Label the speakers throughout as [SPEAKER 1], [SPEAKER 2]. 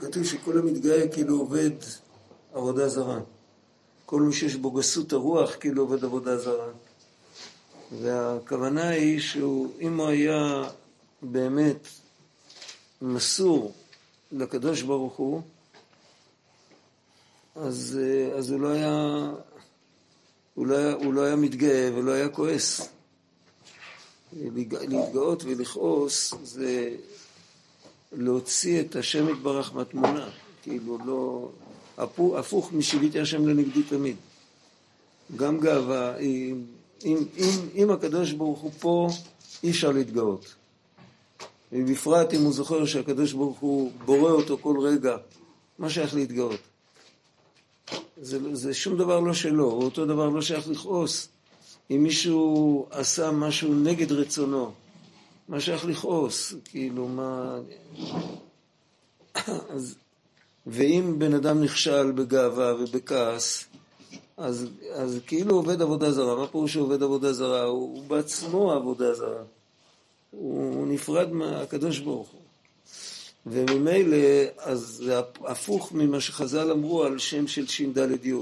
[SPEAKER 1] כתוב שכל המתגאה כאילו עובד עבודה זרה. כל מי שיש בו גסות הרוח כאילו עובד עבודה זרה. והכוונה היא שהוא, אם הוא היה באמת מסור לקדוש ברוך הוא, אז, אז הוא, לא היה, הוא, לא היה, הוא לא היה מתגאה ולא היה כועס. להתגאות ולכעוס זה להוציא את השם יתברך מהתמונה, כאילו לא... הפוך משיביתי השם לנגדי תמיד. גם גאווה, אם, אם, אם, הקדוש ברוך הוא פה, אי אפשר להתגאות. ובפרט אם הוא זוכר שהקדוש ברוך הוא בורא אותו כל רגע, מה שייך להתגאות? זה, זה שום דבר לא שלו, אותו דבר לא שייך לכעוס. אם מישהו עשה משהו נגד רצונו, מה שייך לכעוס? כאילו, מה... אז... ואם בן אדם נכשל בגאווה ובכעס, אז, אז כאילו עובד עבודה זרה. מה פירוש שעובד עבודה זרה? הוא, הוא בעצמו עבודה זרה. הוא, הוא נפרד מהקדוש ברוך הוא. וממילא, אז זה הפוך ממה שחז"ל אמרו על שם של ש"ד י'.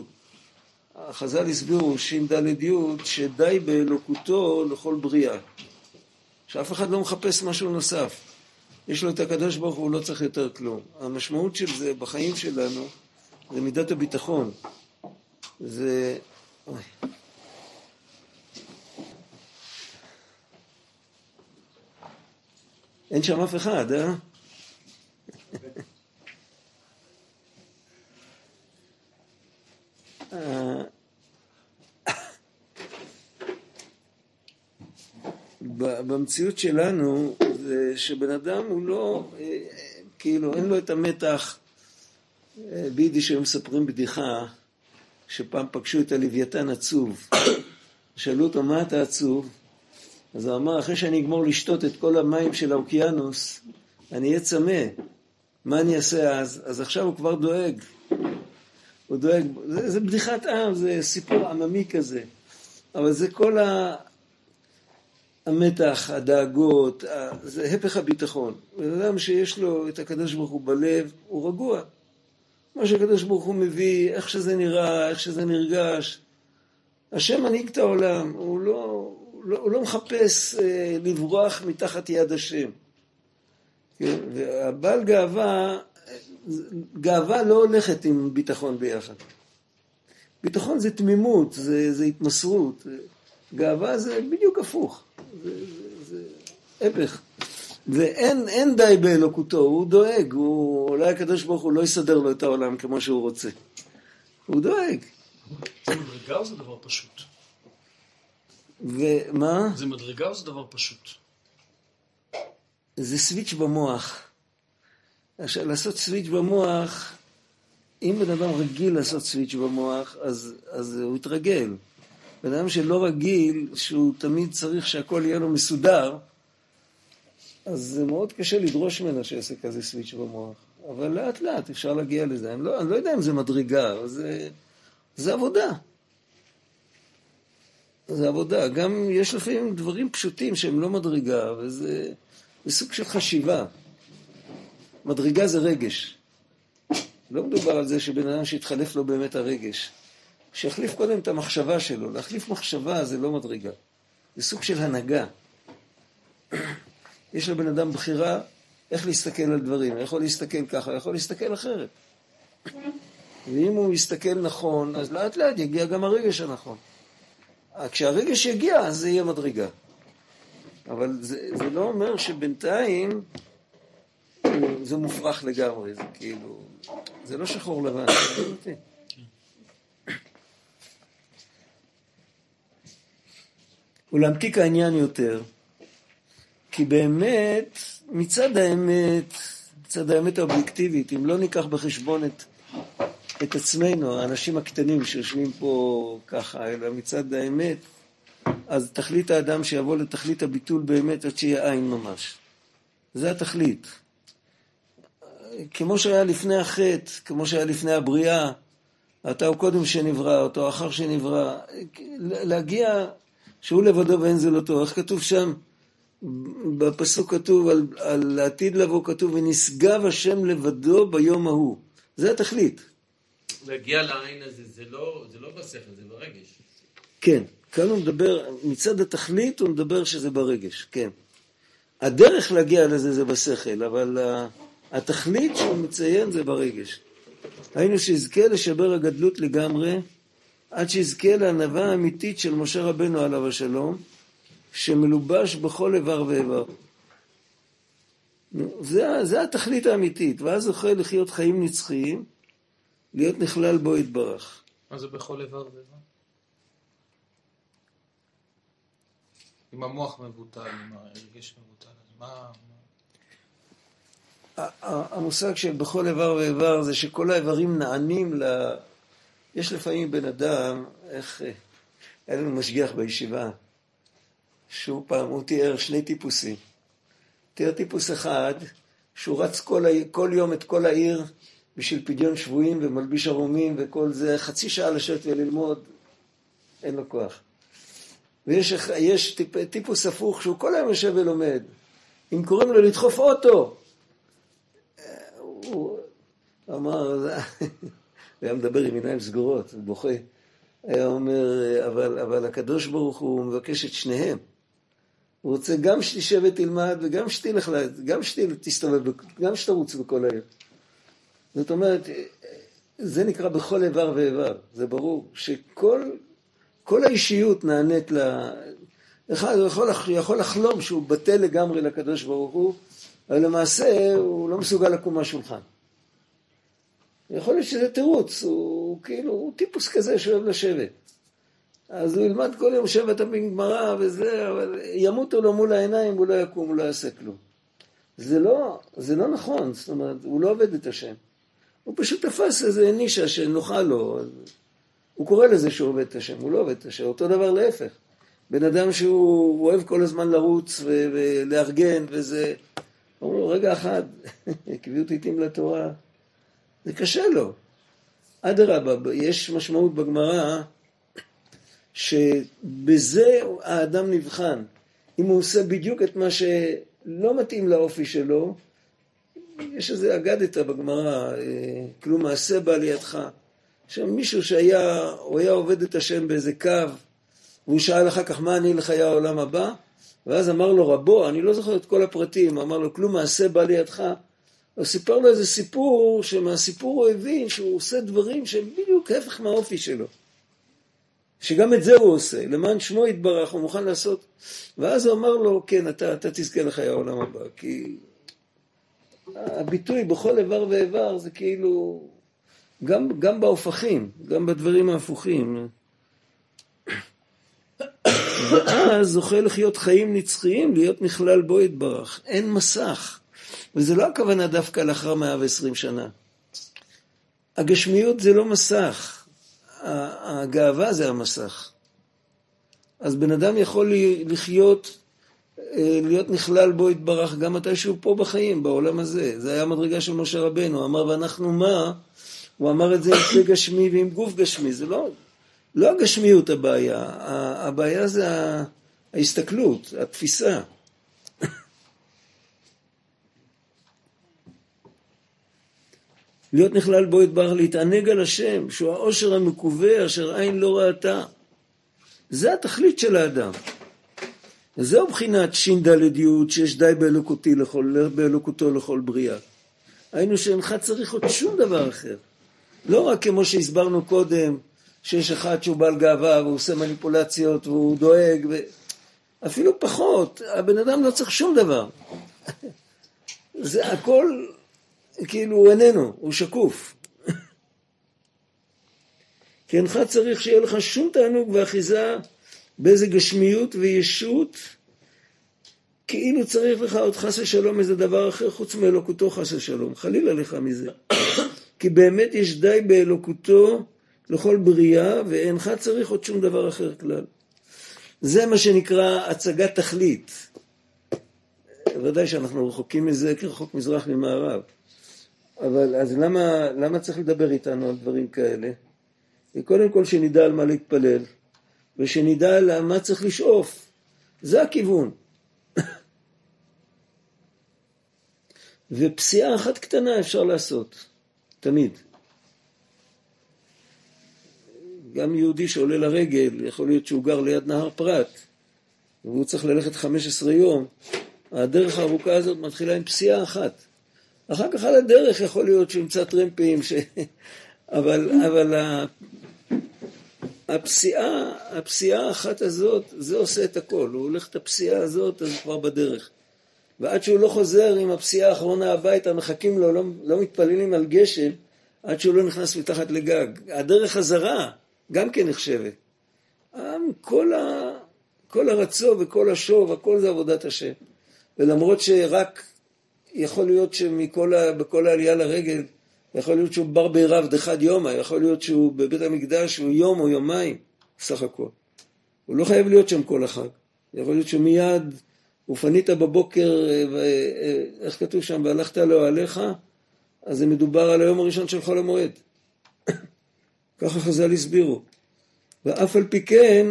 [SPEAKER 1] חז"ל הסבירו ש"ד י' שדי באלוקותו לכל בריאה. שאף אחד לא מחפש משהו נוסף. יש לו את הקדוש ברוך הוא, לא צריך יותר כלום. המשמעות של זה בחיים שלנו זה מידת הביטחון. זה... אוי. אין שם אף אחד, אה? במציאות שלנו זה שבן אדם הוא לא, אה, כאילו אין לו את המתח, אה, ביידיש היו מספרים בדיחה שפעם פגשו את הלוויתן עצוב, שאלו אותו מה אתה עצוב? אז הוא אמר אחרי שאני אגמור לשתות את כל המים של האוקיינוס אני אהיה צמא, מה אני אעשה אז? אז עכשיו הוא כבר דואג, הוא דואג, זה, זה בדיחת עם, זה סיפור עממי כזה, אבל זה כל ה... המתח, הדאגות, זה הפך הביטחון. בן אדם שיש לו את הקדוש ברוך הוא בלב, הוא רגוע. מה שהקדוש ברוך הוא מביא, איך שזה נראה, איך שזה נרגש. השם מנהיג את העולם, הוא לא, לא, הוא לא מחפש אה, לברוח מתחת יד השם. כן? והבעל גאווה, גאווה לא הולכת עם ביטחון ביחד. ביטחון זה תמימות, זה, זה התמסרות. גאווה זה בדיוק הפוך. זה, זה, זה הפך. ואין די באלוקותו, הוא דואג, הוא, אולי הקדוש ברוך הוא לא יסדר לו את העולם כמו שהוא רוצה. הוא דואג.
[SPEAKER 2] זה מדרגה או זה דבר פשוט?
[SPEAKER 1] ומה?
[SPEAKER 2] זה מדרגה או זה דבר פשוט?
[SPEAKER 1] זה סוויץ' במוח. עכשיו, לעשות סוויץ' במוח, אם בן אדם רגיל לעשות סוויץ' במוח, אז, אז הוא יתרגל. בן אדם שלא רגיל, שהוא תמיד צריך שהכל יהיה לו מסודר, אז זה מאוד קשה לדרוש ממנו שיעשה כזה סוויץ' במוח. אבל לאט לאט אפשר להגיע לזה. אני לא, אני לא יודע אם זה מדרגה, אבל זה, זה עבודה. זה עבודה. גם יש לפעמים דברים פשוטים שהם לא מדרגה, וזה סוג של חשיבה. מדרגה זה רגש. לא מדובר על זה שבן אדם שיתחלף לו באמת הרגש. שיחליף קודם את המחשבה שלו. להחליף מחשבה זה לא מדרגה. זה סוג של הנהגה. יש לבן אדם בחירה איך להסתכל על דברים. יכול להסתכל ככה, יכול להסתכל אחרת. ואם הוא יסתכל נכון, אז לאט לאט יגיע גם הרגש הנכון. כשהרגש יגיע, אז זה יהיה מדרגה. אבל זה, זה לא אומר שבינתיים זה מופרך לגמרי, זה כאילו, זה לא שחור לבן, זה לא ולהמתיק העניין יותר, כי באמת, מצד האמת, מצד האמת האובייקטיבית, אם לא ניקח בחשבון את, את עצמנו, האנשים הקטנים שיושבים פה ככה, אלא מצד האמת, אז תכלית האדם שיבוא לתכלית הביטול באמת עד שיהיה עין ממש. זה התכלית. כמו שהיה לפני החטא, כמו שהיה לפני הבריאה, אתה הוא קודם שנברא, אותו אחר שנברא, להגיע שהוא לבדו ואין זולתו, איך כתוב שם? בפסוק כתוב, על, על העתיד לבוא כתוב, ונשגב השם לבדו ביום ההוא. זה התכלית.
[SPEAKER 3] להגיע לעין הזה, זה לא, זה לא בשכל, זה ברגש.
[SPEAKER 1] כן, כאן הוא מדבר, מצד התכלית הוא מדבר שזה ברגש, כן. הדרך להגיע לזה זה בשכל, אבל התכלית שהוא מציין זה ברגש. היינו שיזכה לשבר הגדלות לגמרי, עד שיזכה לענווה האמיתית של משה רבנו עליו השלום, שמלובש בכל איבר ואיבר. זה, זה התכלית האמיתית, ואז זוכה לחיות חיים נצחיים, להיות נכלל בו יתברך.
[SPEAKER 3] מה זה בכל איבר ואיבר? אם המוח מבוטל, אם הרגש מבוטל, אז מה...
[SPEAKER 1] המושג של בכל איבר ואיבר זה שכל האיברים נענים ל... יש לפעמים בן אדם, איך... היה לנו משגיח בישיבה, שהוא פעם, הוא תיאר שני טיפוסים. תיאר טיפוס אחד, שהוא רץ כל, כל יום את כל העיר בשביל פדיון שבויים ומלביש ערומים וכל זה, חצי שעה לשבת וללמוד, אין לו כוח. ויש טיפ, טיפוס הפוך שהוא כל היום יושב ולומד. אם קוראים לו לדחוף אוטו, הוא אמר, הוא היה מדבר עם עיניים סגורות, הוא בוכה. היה אומר, אבל, אבל הקדוש ברוך הוא מבקש את שניהם. הוא רוצה גם שתשב ותלמד וגם שתלך, גם שתסתובב, גם שתרוץ בכל העיר. זאת אומרת, זה נקרא בכל איבר ואיבר, זה ברור, שכל כל האישיות נענית ל... אחד יכול, יכול לחלום שהוא בטל לגמרי לקדוש ברוך הוא, אבל למעשה הוא לא מסוגל לקום מהשולחן. יכול להיות שזה תירוץ, הוא כאילו, הוא טיפוס כזה שאוהב לשבת. אז הוא ילמד כל יום שבע תמים גמרא וזה, אבל ימותו לו מול העיניים, הוא לא יקום, הוא לא יעשה כלום. זה לא, זה לא נכון, זאת אומרת, הוא לא עובד את השם. הוא פשוט תפס איזה נישה שנוחה לו. הוא קורא לזה שהוא עובד את השם, הוא לא עובד את השם, אותו דבר להפך. בן אדם שהוא אוהב כל הזמן לרוץ ולארגן וזה, אומרים לו, רגע אחד, קביעות עיתים לתורה, זה קשה לו. אדרבה, יש משמעות בגמרא שבזה האדם נבחן. אם הוא עושה בדיוק את מה שלא מתאים לאופי שלו, יש איזה אגדתא בגמרא, אה, כלום מעשה בעלייתך. שם מישהו שהיה, הוא היה עובד את השם באיזה קו, והוא שאל אחר כך מה אני לחיי העולם הבא, ואז אמר לו רבו, אני לא זוכר את כל הפרטים, אמר לו כלום מעשה בא לידך. הוא סיפר לו איזה סיפור, שמהסיפור הוא הבין שהוא עושה דברים שהם בדיוק ההפך מהאופי שלו. שגם את זה הוא עושה, למען שמו יתברך, הוא מוכן לעשות. ואז הוא אמר לו, כן, אתה, אתה תזכה לחיי העולם הבא, כי הביטוי בכל איבר ואיבר זה כאילו, גם, גם בהופכים, גם בדברים ההפוכים. ואז זוכה לחיות חיים נצחיים, להיות נכלל בו יתברך. אין מסך. וזה לא הכוונה דווקא לאחר 120 שנה. הגשמיות זה לא מסך, הגאווה זה המסך. אז בן אדם יכול לחיות, אה, להיות נכלל בו יתברך גם מתי שהוא פה בחיים, בעולם הזה. זה היה המדרגה של משה רבנו, הוא אמר ואנחנו מה? הוא אמר את זה עם פה גשמי ועם גוף גשמי, זה לא, לא הגשמיות הבעיה, הבעיה זה ההסתכלות, התפיסה. להיות נכלל בו יתברך, להתענג על השם, שהוא העושר המקווה אשר עין לא ראתה. זה התכלית של האדם. וזהו בחינת ש"ד י' שיש די באלוקותי לכל, באלוקותו לכל בריאה. היינו שאינך צריך עוד שום דבר אחר. לא רק כמו שהסברנו קודם, שיש אחד שהוא בעל גאווה והוא עושה מניפולציות והוא דואג, ו... אפילו פחות, הבן אדם לא צריך שום דבר. זה הכל, כאילו הוא איננו, הוא שקוף. כי אינך צריך שיהיה לך שום תענוג ואחיזה באיזה גשמיות וישות, כאילו צריך לך עוד חס ושלום איזה דבר אחר חוץ מאלוקותו חס ושלום, חלילה לך מזה. כי באמת יש די באלוקותו לכל בריאה, ואינך צריך עוד שום דבר אחר כלל. זה מה שנקרא הצגת תכלית. ודאי שאנחנו רחוקים מזה כרחוק מזרח ממערב. אבל אז למה, למה צריך לדבר איתנו על דברים כאלה? קודם כל שנדע על מה להתפלל, ושנדע על מה צריך לשאוף. זה הכיוון. ופסיעה אחת קטנה אפשר לעשות, תמיד. גם יהודי שעולה לרגל, יכול להיות שהוא גר ליד נהר פרת, והוא צריך ללכת 15 יום, הדרך הארוכה הזאת מתחילה עם פסיעה אחת. אחר כך על הדרך יכול להיות שהוא ימצא טרמפים, ש... אבל, אבל הפסיעה, הפסיעה האחת הזאת, זה עושה את הכל. הוא הולך את הפסיעה הזאת, אז הוא כבר בדרך. ועד שהוא לא חוזר עם הפסיעה האחרונה הביתה, מחכים לו, לא, לא מתפללים על גשם, עד שהוא לא נכנס מתחת לגג. הדרך חזרה גם כן נחשבת. כל, ה, כל הרצו וכל השוב, הכל זה עבודת השם. ולמרות שרק יכול להיות שבכל העלייה לרגל, יכול להיות שהוא בר בעירב דחד יומא, יכול להיות שהוא בבית המקדש הוא יום או יומיים סך הכל. הוא לא חייב להיות שם כל החג. יכול להיות שמיד, ופנית בבוקר, אה, אה, איך כתוב שם, והלכת לאוהליך, אז זה מדובר על היום הראשון של חול המועד. ככה חז"ל הסבירו. ואף על פי כן,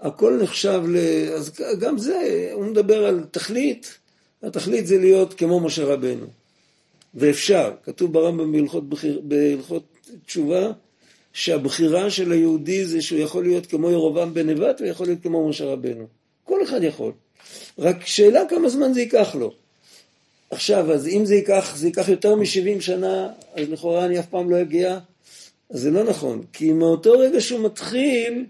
[SPEAKER 1] הכל נחשב ל... אז גם זה, הוא מדבר על תכלית, התכלית זה להיות כמו משה רבנו. ואפשר, כתוב ברמב"ם בהלכות, בהלכות תשובה, שהבחירה של היהודי זה שהוא יכול להיות כמו ירובעם בן נבט ויכול להיות כמו משה רבנו. כל אחד יכול. רק שאלה כמה זמן זה ייקח לו. עכשיו, אז אם זה ייקח, זה ייקח יותר מ-70 שנה, אז לכאורה אני אף פעם לא אגיע, אז זה לא נכון. כי מאותו רגע שהוא מתחיל,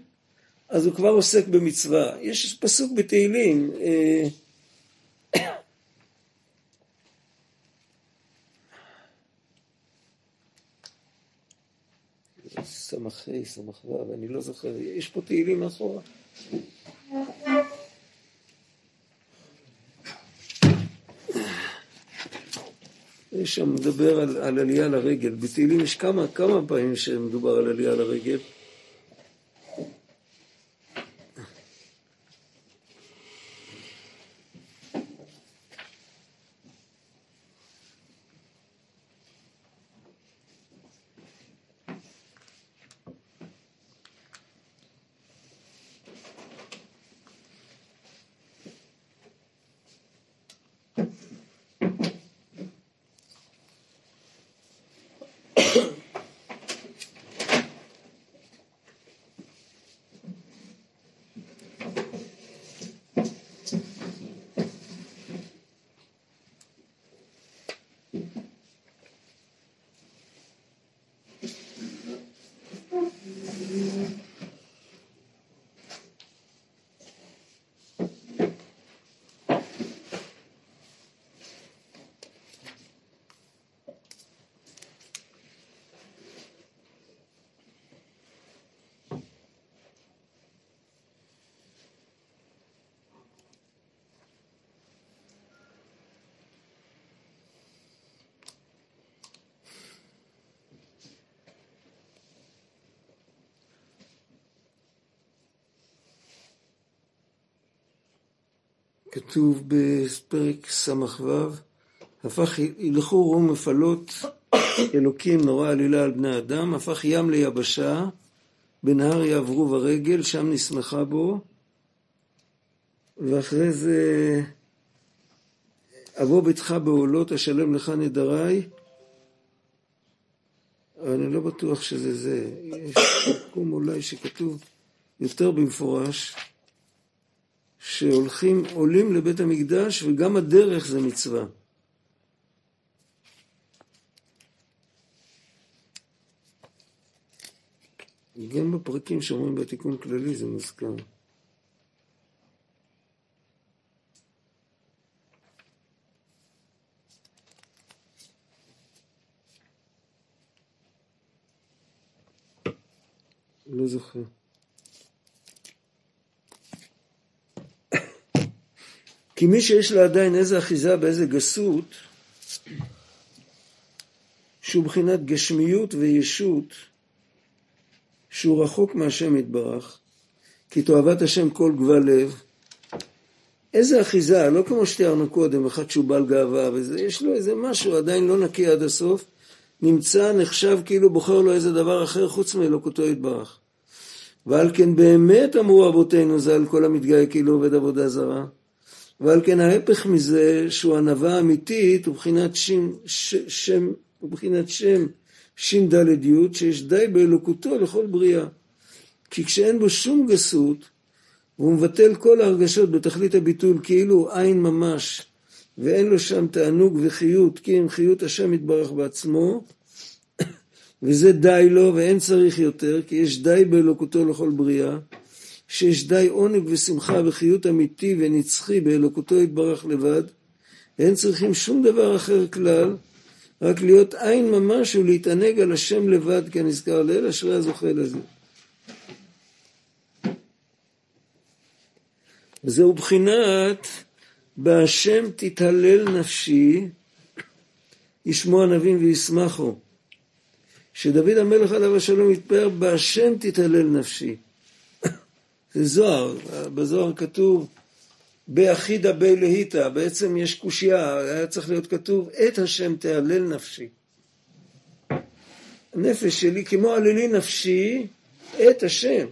[SPEAKER 1] אז הוא כבר עוסק במצווה. יש פסוק בתהילים, אה, סמ"ה, סמ"ו, אני לא זוכר, יש פה תהילים מאחורה. יש שם מדבר על, על עלייה לרגל. בתהילים יש כמה, כמה פעמים שמדובר על עלייה לרגל. כתוב בפרק ס"ו, הפך הילכו רום מפלות אלוקים נורא עלילה על בני אדם, הפך ים ליבשה, בנהר יעברו ברגל, שם נסמכה בו, ואחרי זה אבוא ביתך בעולות, אשלם לך נדריי. אני לא בטוח שזה זה. יש מקום אולי שכתוב יותר במפורש. שהולכים, עולים לבית המקדש וגם הדרך זה מצווה. גם בפרקים שאומרים בתיקון כללי זה מוזכר. לא זוכר. כי מי שיש לו עדיין איזה אחיזה באיזה גסות, שהוא מבחינת גשמיות וישות, שהוא רחוק מהשם יתברך, כי תועבת השם כל גבל לב, איזה אחיזה, לא כמו שתיארנו קודם, אחד שהוא בעל גאווה וזה, יש לו איזה משהו עדיין לא נקי עד הסוף, נמצא, נחשב כאילו בוחר לו איזה דבר אחר חוץ מאלוקותו יתברך. ועל כן באמת אמרו אבותינו ז"ל כל המתגאה כאילו עובד עבודה זרה, ועל כן ההפך מזה, שהוא ענווה אמיתית, הוא בחינת שם, ש, שם, שם ש"ד י', שיש די באלוקותו לכל בריאה. כי כשאין בו שום גסות, והוא מבטל כל ההרגשות בתכלית הביטול כאילו עין ממש, ואין לו שם תענוג וחיות, כי אם חיות השם יתברך בעצמו, וזה די לו ואין צריך יותר, כי יש די באלוקותו לכל בריאה, שיש די עונג ושמחה וחיות אמיתי ונצחי באלוקותו יתברך לבד, ואין צריכים שום דבר אחר כלל, רק להיות עין ממש ולהתענג על השם לבד כנזכר לאל, אשרי הזוכה לזה. וזהו בחינת בהשם תתהלל נפשי, ישמעו הנביאים וישמחו. שדוד המלך עליו השלום התפאר, בהשם תתהלל נפשי. זה זוהר, בזוהר כתוב באחידא בי בעצם יש קושייה, היה צריך להיות כתוב את השם תהלל נפשי. הנפש שלי כמו עללי נפשי את השם.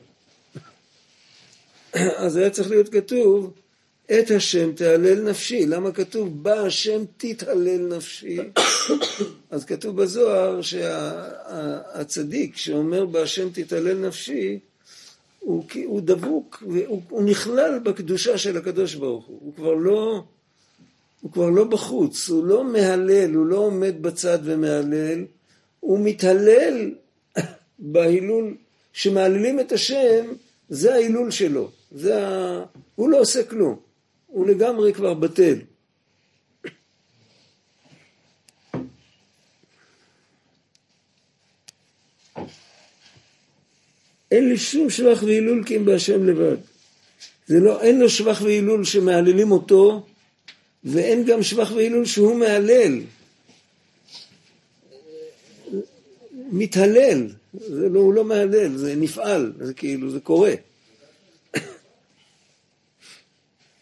[SPEAKER 1] אז היה צריך להיות כתוב את השם תהלל נפשי. למה כתוב בה השם תתהלל נפשי? אז כתוב בזוהר שהצדיק שאומר בה השם תתהלל נפשי הוא, הוא דבוק, הוא, הוא נכלל בקדושה של הקדוש ברוך הוא, הוא כבר לא, הוא כבר לא בחוץ, הוא לא מהלל, הוא לא עומד בצד ומהלל, הוא מתהלל בהילול, שמהללים את השם, זה ההילול שלו, זה ה... הוא לא עושה כלום, הוא לגמרי כבר בטל. אין לי שום שבח והילול כי אם בהשם לבד. זה לא, אין לו שבח והילול שמהללים אותו, ואין גם שבח והילול שהוא מהלל. מתהלל, זה לא, הוא לא מהלל, זה נפעל, זה כאילו, זה קורה.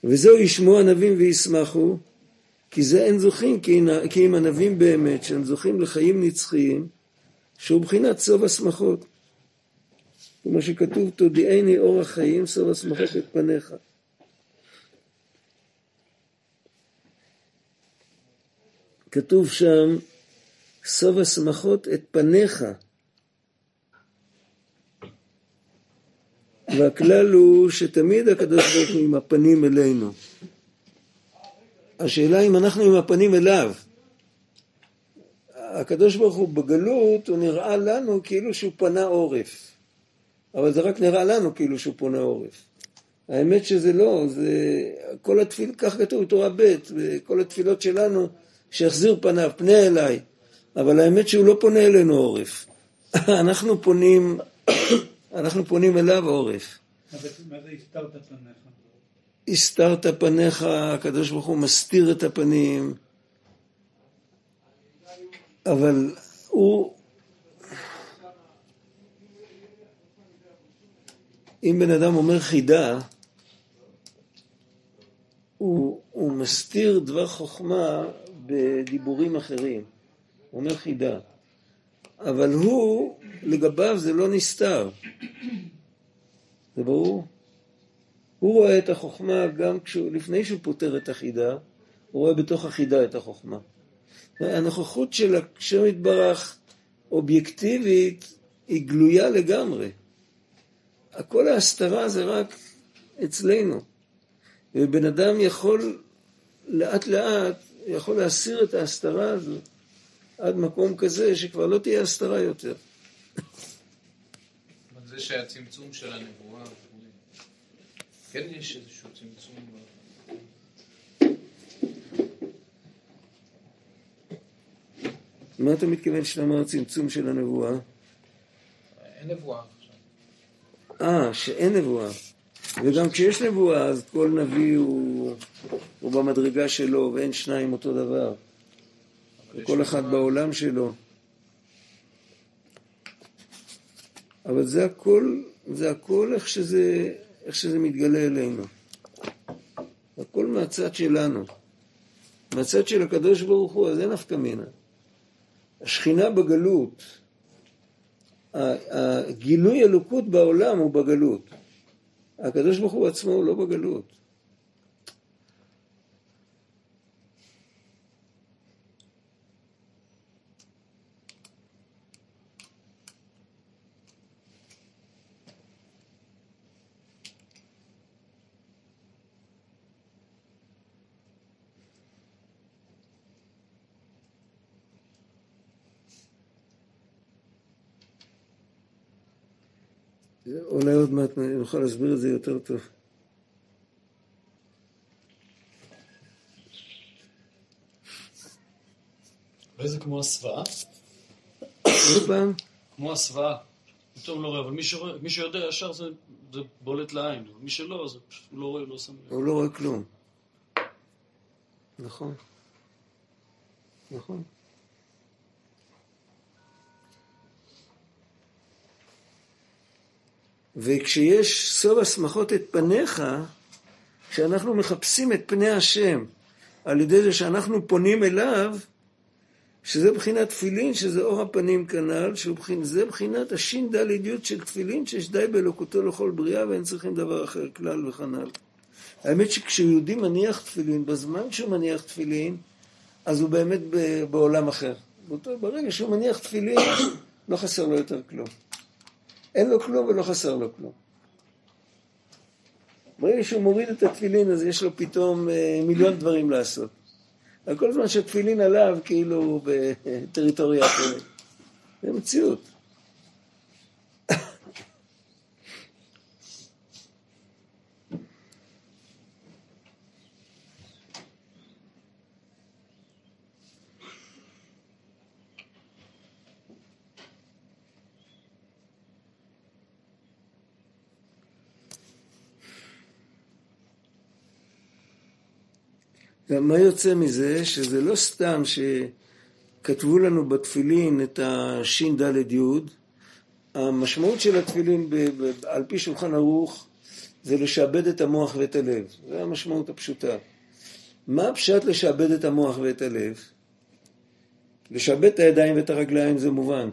[SPEAKER 1] וזהו ישמעו הנביאים וישמחו, כי זה אין זוכים, כי אם הנביאים באמת, שהם זוכים לחיים נצחיים, שהוא בחינת סוף השמחות. כמו שכתוב, תודיעני אור החיים, סוף השמחות את פניך. כתוב שם, סוף השמחות את פניך. והכלל הוא שתמיד הקדוש ברוך הוא עם הפנים אלינו. השאלה אם אנחנו עם הפנים אליו. הקדוש ברוך הוא בגלות, הוא נראה לנו כאילו שהוא פנה עורף. אבל זה רק נראה לנו כאילו שהוא פונה עורף. האמת שזה לא, זה כל התפיל, כך כתוב בתורה ב', וכל התפילות שלנו, שיחזיר פניו, פנה אליי. אבל האמת שהוא לא פונה אלינו עורף. אנחנו פונים, אנחנו פונים אליו עורף.
[SPEAKER 4] מה זה הסתרת פניך?
[SPEAKER 1] הסתרת פניך, הקדוש ברוך הוא מסתיר את הפנים, אבל הוא, אם בן אדם אומר חידה, הוא, הוא מסתיר דבר חוכמה בדיבורים אחרים. הוא אומר חידה. אבל הוא, לגביו זה לא נסתר. זה ברור? הוא רואה את החוכמה גם כשהוא, לפני שהוא פותר את החידה, הוא רואה בתוך החידה את החוכמה. הנוכחות של השם יתברך אובייקטיבית היא גלויה לגמרי. כל ההסתרה זה רק אצלנו. ובן אדם יכול לאט לאט, יכול להסיר את ההסתרה הזו עד מקום כזה שכבר לא תהיה הסתרה יותר.
[SPEAKER 3] זה שהצמצום של הנבואה, כן יש איזשהו צמצום.
[SPEAKER 1] מה אתה מתכוון שאתה אומר צמצום של הנבואה?
[SPEAKER 3] אין נבואה.
[SPEAKER 1] אה, שאין נבואה. וגם כשיש נבואה, אז כל נביא הוא, הוא במדרגה שלו, ואין שניים אותו דבר. וכל אחד בעולם שלו. אבל זה הכל, זה הכל איך שזה, איך שזה מתגלה אלינו. הכל מהצד שלנו. מהצד של הקדוש ברוך הוא, אז אין נפקא מינה. השכינה בגלות, הגילוי אלוקות בעולם הוא בגלות. הקדוש ברוך הוא עצמו הוא לא בגלות. אולי עוד מעט נוכל להסביר את זה יותר טוב.
[SPEAKER 2] אולי זה כמו הסוואה?
[SPEAKER 1] עוד פעם,
[SPEAKER 2] כמו הסוואה. פתאום לא רואה, אבל מי שרואה- מי שיודע ישר זה זה בולט לעין. מי שלא, זה פשוט הוא לא רואה, לא שם לב.
[SPEAKER 1] הוא לא רואה כלום. נכון. נכון. וכשיש סוב השמחות את פניך, כשאנחנו מחפשים את פני השם על ידי זה שאנחנו פונים אליו, שזה בחינת תפילין, שזה אור הפנים כנ"ל, שזה בחינת הש"ד י' של תפילין, שיש די באלוקותו לכל בריאה ואין צריכים דבר אחר כלל וכנ"ל. האמת שכשיהודי מניח תפילין, בזמן שהוא מניח תפילין, אז הוא באמת בעולם אחר. ברגע שהוא מניח תפילין, לא חסר לו יותר כלום. אין לו כלום ולא חסר לו כלום. ברגע שהוא מוריד את התפילין, אז יש לו פתאום אה, מיליון דברים לעשות. אבל כל זמן שתפילין עליו, כאילו בטריטוריה אחרת. זה מציאות. גם מה יוצא מזה? שזה לא סתם שכתבו לנו בתפילין את הש"ד י', המשמעות של התפילין ב- ב- על פי שולחן ערוך זה לשעבד את המוח ואת הלב. זו המשמעות הפשוטה. מה הפשט לשעבד את המוח ואת הלב? לשעבד את הידיים ואת הרגליים זה מובן.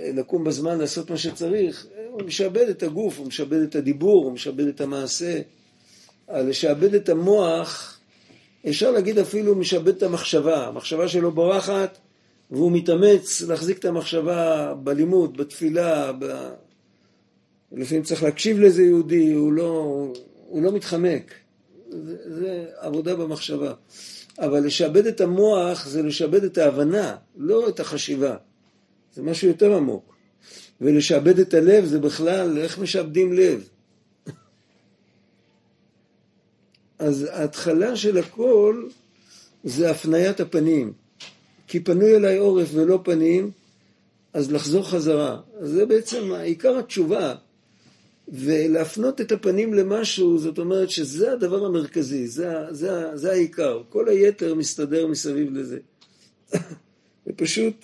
[SPEAKER 1] לקום בזמן, לעשות מה שצריך, הוא משעבד את הגוף, הוא משעבד את הדיבור, הוא משעבד את המעשה. לשעבד את המוח, אפשר להגיד אפילו משעבד את המחשבה. המחשבה שלו בורחת, והוא מתאמץ להחזיק את המחשבה בלימוד, בתפילה, ב... לפעמים צריך להקשיב לאיזה יהודי, הוא לא, הוא לא מתחמק. זה, זה עבודה במחשבה. אבל לשעבד את המוח זה לשעבד את ההבנה, לא את החשיבה. זה משהו יותר עמוק. ולשעבד את הלב זה בכלל, איך משעבדים לב? אז ההתחלה של הכל זה הפניית הפנים. כי פנוי אליי עורף ולא פנים, אז לחזור חזרה. אז זה בעצם עיקר התשובה. ולהפנות את הפנים למשהו, זאת אומרת שזה הדבר המרכזי, זה, זה, זה העיקר. כל היתר מסתדר מסביב לזה. ופשוט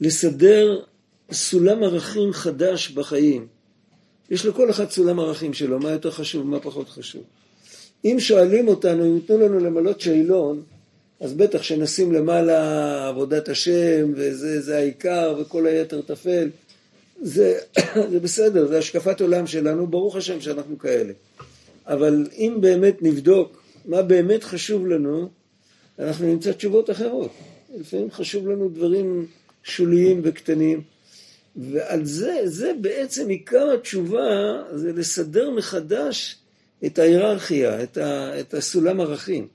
[SPEAKER 1] לסדר סולם ערכים חדש בחיים. יש לכל אחד סולם ערכים שלו, מה יותר חשוב, מה פחות חשוב. אם שואלים אותנו, אם ייתנו לנו למלות שאלון, אז בטח שנשים למעלה עבודת השם, וזה זה העיקר, וכל היתר טפל. זה, זה בסדר, זה השקפת עולם שלנו, ברוך השם שאנחנו כאלה. אבל אם באמת נבדוק מה באמת חשוב לנו, אנחנו נמצא תשובות אחרות. לפעמים חשוב לנו דברים שוליים וקטנים. ועל זה, זה בעצם עיקר התשובה, זה לסדר מחדש את ההיררכיה, את, ה, את הסולם ערכים.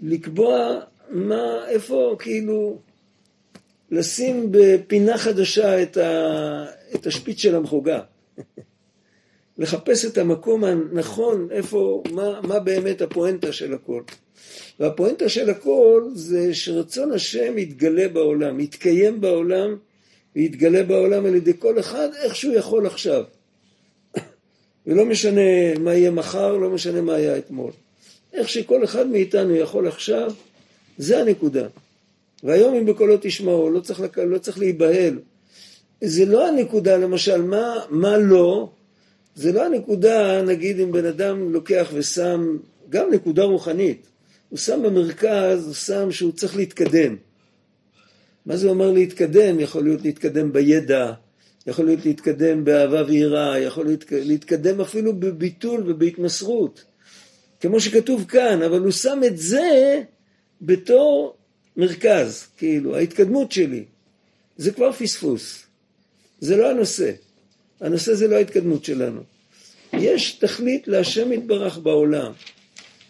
[SPEAKER 1] לקבוע מה, איפה, כאילו, לשים בפינה חדשה את, ה, את השפיץ של המחוגה. לחפש את המקום הנכון, איפה, מה, מה באמת הפואנטה של הכל. והפואנטה של הכל זה שרצון השם יתגלה בעולם, יתקיים בעולם, ויתגלה בעולם על ידי כל אחד איך שהוא יכול עכשיו. ולא משנה מה יהיה מחר, לא משנה מה היה אתמול. איך שכל אחד מאיתנו יכול עכשיו, זה הנקודה. והיום אם בקולו תשמעו, לא צריך, לק... לא צריך להיבהל. זה לא הנקודה, למשל, מה, מה לא, זה לא הנקודה, נגיד אם בן אדם לוקח ושם, גם נקודה רוחנית, הוא שם במרכז, הוא שם שהוא צריך להתקדם. מה זה אומר להתקדם? יכול להיות להתקדם בידע, יכול להיות להתקדם באהבה ויראה, יכול להיות להתקדם אפילו בביטול ובהתמסרות. כמו שכתוב כאן, אבל הוא שם את זה בתור מרכז, כאילו, ההתקדמות שלי. זה כבר פספוס. זה לא הנושא. הנושא זה לא ההתקדמות שלנו. יש תכלית להשם יתברך בעולם,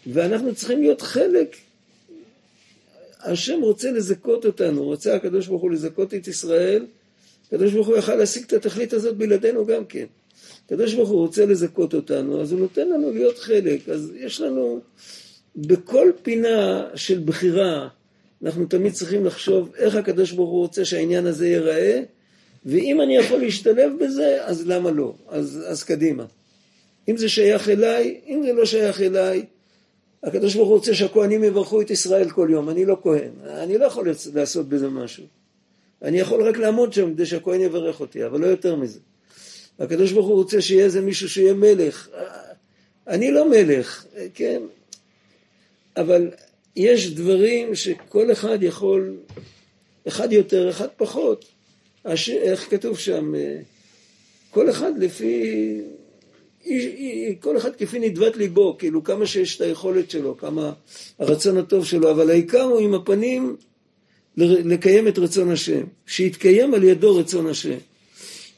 [SPEAKER 1] ואנחנו צריכים להיות חלק השם רוצה לזכות אותנו, רוצה הקדוש ברוך הוא לזכות את ישראל, הקדוש ברוך הוא יכל להשיג את התכלית הזאת בלעדינו גם כן. הקדוש ברוך הוא רוצה לזכות אותנו, אז הוא נותן לנו להיות חלק. אז יש לנו, בכל פינה של בחירה, אנחנו תמיד צריכים לחשוב איך הקדוש ברוך הוא רוצה שהעניין הזה ייראה, ואם אני יכול להשתלב בזה, אז למה לא? אז, אז קדימה. אם זה שייך אליי, אם זה לא שייך אליי, הקדוש ברוך הוא רוצה שהכהנים יברכו את ישראל כל יום, אני לא כהן, אני לא יכול לעשות בזה משהו. אני יכול רק לעמוד שם כדי שהכהן יברך אותי, אבל לא יותר מזה. הקדוש ברוך הוא רוצה שיהיה איזה מישהו שיהיה מלך. אני לא מלך, כן, אבל יש דברים שכל אחד יכול, אחד יותר, אחד פחות. איך כתוב שם? כל אחד לפי, כל אחד כפי נדבת ליבו, כאילו כמה שיש את היכולת שלו, כמה הרצון הטוב שלו, אבל העיקר הוא עם הפנים לקיים את רצון השם, שיתקיים על ידו רצון השם.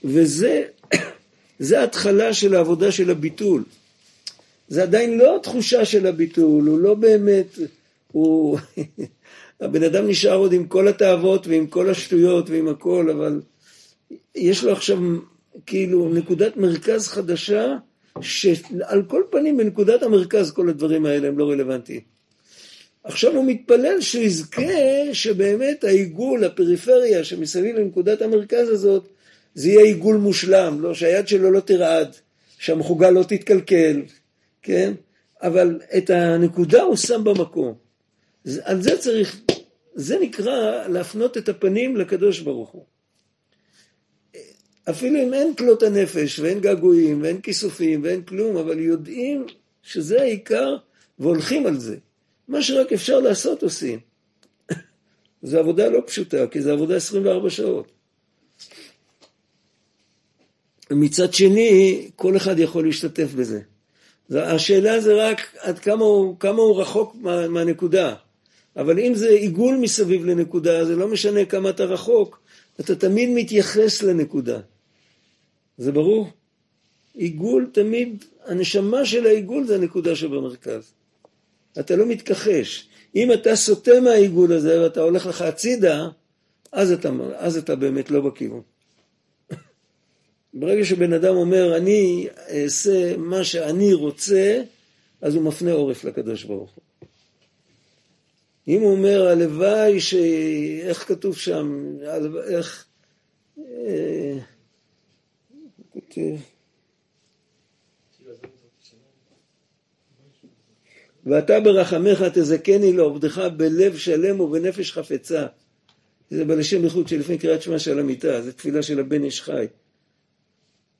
[SPEAKER 1] וזה זה ההתחלה של העבודה של הביטול. זה עדיין לא התחושה של הביטול, הוא לא באמת, הוא... הבן אדם נשאר עוד עם כל התאוות ועם כל השטויות ועם הכל, אבל יש לו עכשיו כאילו נקודת מרכז חדשה, שעל כל פנים בנקודת המרכז כל הדברים האלה הם לא רלוונטיים. עכשיו הוא מתפלל שהוא יזכה שבאמת העיגול, הפריפריה שמסביב לנקודת המרכז הזאת, זה יהיה עיגול מושלם, לא, שהיד שלו לא תרעד, שהמחוגה לא תתקלקל, כן? אבל את הנקודה הוא שם במקום. על זה צריך, זה נקרא להפנות את הפנים לקדוש ברוך הוא. אפילו אם אין כלות הנפש ואין געגועים ואין כיסופים ואין כלום, אבל יודעים שזה העיקר והולכים על זה. מה שרק אפשר לעשות עושים. זו עבודה לא פשוטה, כי זו עבודה 24 שעות. מצד שני, כל אחד יכול להשתתף בזה. השאלה זה רק עד כמה הוא, כמה הוא רחוק מה, מהנקודה. אבל אם זה עיגול מסביב לנקודה, זה לא משנה כמה אתה רחוק, אתה תמיד מתייחס לנקודה. זה ברור? עיגול תמיד, הנשמה של העיגול זה הנקודה שבמרכז. אתה לא מתכחש. אם אתה סוטה מהעיגול הזה ואתה הולך לך הצידה, אז אתה, אז אתה באמת לא בכיוון. ברגע שבן אדם אומר, אני אעשה מה שאני רוצה, אז הוא מפנה עורף לקדוש ברוך הוא. אם הוא אומר, הלוואי ש... איך כתוב שם? איך... אה, ואתה ברחמך תזכני לעובדך בלב שלם ובנפש חפצה. זה בלשם איחוד שלפני קריאת שמע של המיטה, זו תפילה של הבן איש חי.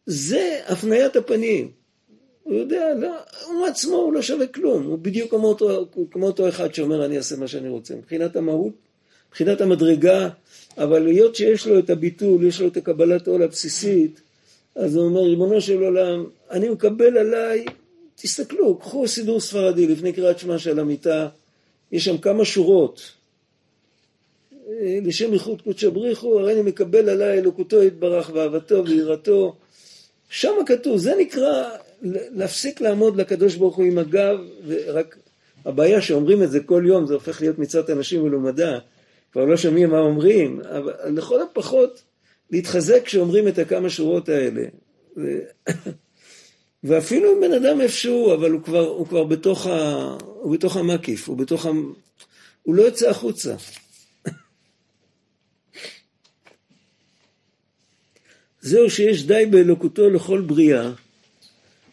[SPEAKER 1] זה הפניית הפנים. הוא יודע, לא, הוא עצמו, הוא לא שווה כלום, הוא בדיוק כמו אותו, כמו אותו אחד שאומר אני אעשה מה שאני רוצה. מבחינת המהות, מבחינת המדרגה, אבל היות שיש לו את הביטול, יש לו את הקבלת עול הבסיסית, אז הוא אומר, ריבונו של עולם, אני מקבל עליי, תסתכלו, קחו סידור ספרדי לפני קריאת שמע של המיטה, יש שם כמה שורות. לשם ייחוד קודשא בריחו, הרי אני מקבל עליי אלוקותו יתברך ואהבתו ויראתו. שם כתוב, זה נקרא להפסיק לעמוד לקדוש ברוך הוא עם הגב, ורק הבעיה שאומרים את זה כל יום, זה הופך להיות מצוות אנשים מלומדה, כבר לא שומעים מה אומרים, אבל לכל הפחות להתחזק כשאומרים את הכמה שורות האלה. ו... ואפילו אם בן אדם איפשהו, אבל הוא כבר, הוא כבר בתוך, ה... הוא בתוך המקיף, הוא בתוך ה... הוא לא יוצא החוצה. זהו שיש די באלוקותו לכל בריאה,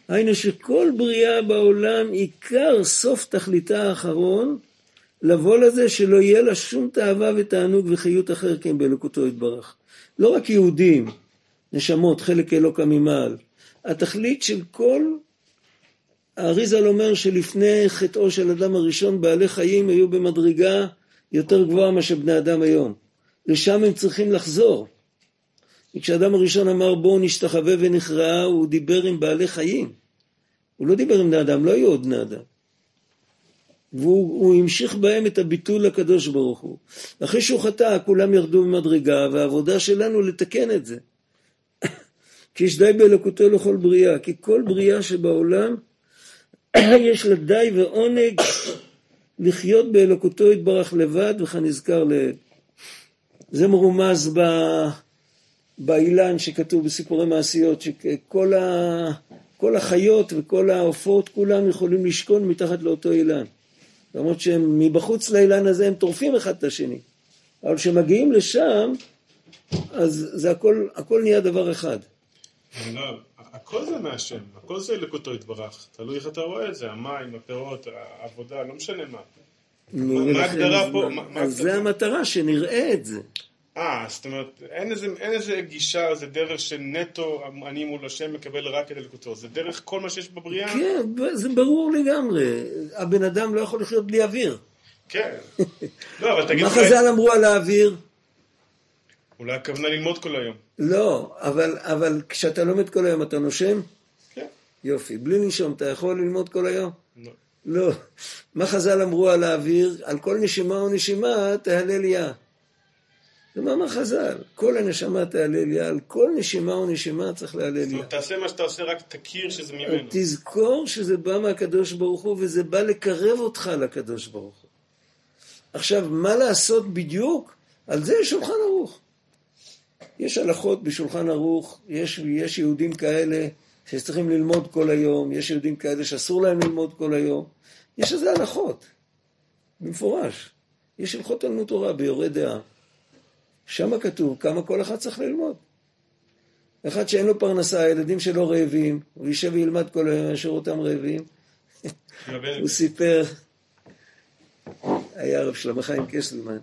[SPEAKER 1] היינו שכל בריאה בעולם עיקר סוף תכליתה האחרון לבוא לזה שלא יהיה לה שום תאווה ותענוג וחיות אחר כן באלוקותו יתברך. לא רק יהודים, נשמות, חלק אלוקא ממעל. התכלית של כל, האריזל אומר שלפני חטאו של אדם הראשון בעלי חיים היו במדרגה יותר גבוהה מאשר בני אדם היום. לשם הם צריכים לחזור. כשאדם הראשון אמר בואו נשתחווה ונכרעה, הוא דיבר עם בעלי חיים. הוא לא דיבר עם בני אדם, לא היו עוד בני אדם. והוא המשיך בהם את הביטול לקדוש ברוך הוא. אחרי שהוא חטא, כולם ירדו במדרגה, והעבודה שלנו לתקן את זה. כי יש די באלוקותו לכל בריאה, כי כל בריאה שבעולם יש לה די ועונג לחיות באלוקותו יתברך לבד וכנזכר ל... זה מרומז ב... באילן שכתוב בסיפורי מעשיות, שכל ה... כל החיות וכל העופות כולם יכולים לשכון מתחת לאותו אילן. למרות שהם מבחוץ לאילן הזה הם טורפים אחד את השני. אבל כשמגיעים לשם, אז זה הכל, הכל נהיה דבר אחד.
[SPEAKER 5] לא, הכל זה מהשם, הכל זה אלוקותו יתברך. תלוי איך אתה רואה את זה, המים, הפירות, העבודה, לא משנה מה. מה ההגדרה פה?
[SPEAKER 1] אז זה? המטרה, שנראה את זה.
[SPEAKER 5] אה, זאת אומרת, אין איזה, אין איזה גישה, איזה דרך שנטו אני מול השם מקבל רק את אלוקותו. זה דרך כל מה שיש בבריאה?
[SPEAKER 1] כן, זה ברור לגמרי. הבן אדם לא יכול לחיות בלי אוויר.
[SPEAKER 5] כן. לא, אבל תגיד,
[SPEAKER 1] מה חז"ל אמרו על האוויר?
[SPEAKER 5] אולי הכוונה ללמוד כל היום.
[SPEAKER 1] לא, אבל, אבל כשאתה לומד כל היום אתה נושם?
[SPEAKER 5] כן.
[SPEAKER 1] יופי. בלי לנשום אתה יכול ללמוד כל היום?
[SPEAKER 5] לא.
[SPEAKER 1] לא. מה חז"ל אמרו על האוויר? על כל נשימה ונשימה תהלל יה. זה מאמר חז"ל. כל הנשמה תהלל יה, על כל נשימה ונשימה צריך להלל
[SPEAKER 5] זאת
[SPEAKER 1] יה.
[SPEAKER 5] אומרת, תעשה מה שאתה עושה, רק תכיר שזה ממנו.
[SPEAKER 1] תזכור שזה בא מהקדוש ברוך הוא וזה בא לקרב אותך לקדוש ברוך הוא. עכשיו, מה לעשות בדיוק? על זה יש שולחן ערוך. יש הלכות בשולחן ערוך, יש, יש יהודים כאלה שצריכים ללמוד כל היום, יש יהודים כאלה שאסור להם ללמוד כל היום. יש לזה הלכות, במפורש. יש הלכות תלמוד תורה ביורה דעה. שם כתוב כמה כל אחד צריך ללמוד. אחד שאין לו פרנסה, הילדים שלו רעבים, הוא יישב וילמד כל היום, ישאיר אותם רעבים. הוא סיפר, היה הרב שלמה חיים קסלמן,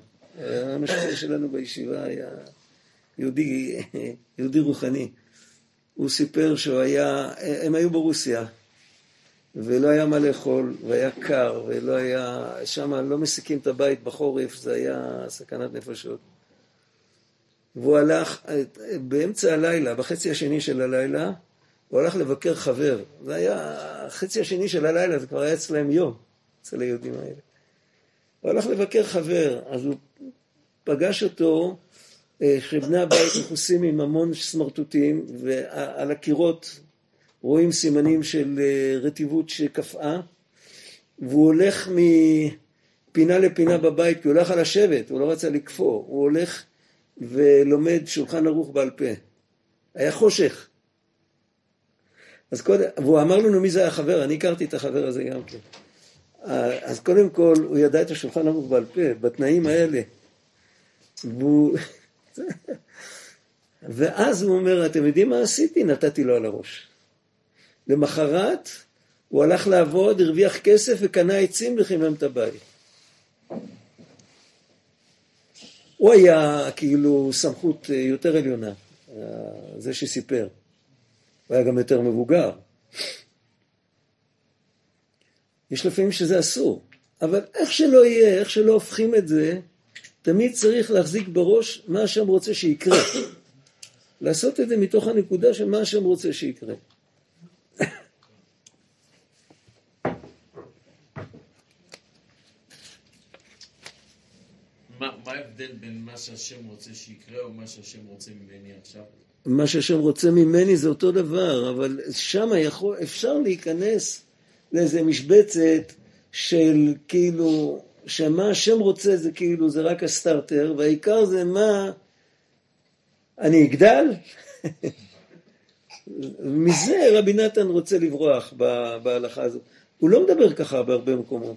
[SPEAKER 1] המשפטר שלנו בישיבה היה יהודי, יהודי רוחני. הוא סיפר שהוא היה, הם היו ברוסיה, ולא היה מה לאכול, והיה קר, ולא היה, שם לא מסיקים את הבית בחורף, זה היה סכנת נפשות. והוא הלך באמצע הלילה, בחצי השני של הלילה, הוא הלך לבקר חבר. זה היה החצי השני של הלילה, זה כבר היה אצלם יום, אצל היהודים האלה. הוא הלך לבקר חבר, אז הוא פגש אותו, אה, שבני הבית מכוסים עם המון סמרטוטים, ועל הקירות רואים סימנים של אה, רטיבות שקפאה, והוא הולך מפינה לפינה בבית, כי הוא הולך על השבט, הוא לא רצה לקפוא, הוא הולך ולומד שולחן ערוך בעל פה. היה חושך. אז קודם, והוא אמר לנו מי זה החבר, אני הכרתי את החבר הזה גם כן. אז קודם כל, הוא ידע את השולחן ערוך בעל פה, בתנאים האלה. והוא... ואז הוא אומר, אתם יודעים מה עשיתי? נתתי לו על הראש. למחרת, הוא הלך לעבוד, הרוויח כסף וקנה עצים וחימם את הבית. הוא היה כאילו סמכות יותר עליונה, זה שסיפר. הוא היה גם יותר מבוגר. יש לפעמים שזה אסור, אבל איך שלא יהיה, איך שלא הופכים את זה, תמיד צריך להחזיק בראש מה השם רוצה שיקרה. לעשות את זה מתוך הנקודה של מה השם רוצה שיקרה.
[SPEAKER 6] ההבדל בין מה שהשם רוצה שיקרה או מה שהשם רוצה ממני עכשיו?
[SPEAKER 1] מה שהשם רוצה ממני זה אותו דבר, אבל שם יכול, אפשר להיכנס לאיזה משבצת של כאילו, שמה השם רוצה זה כאילו, זה רק הסטארטר, והעיקר זה מה אני אגדל. מזה רבי נתן רוצה לברוח בהלכה הזאת. הוא לא מדבר ככה בהרבה מקומות.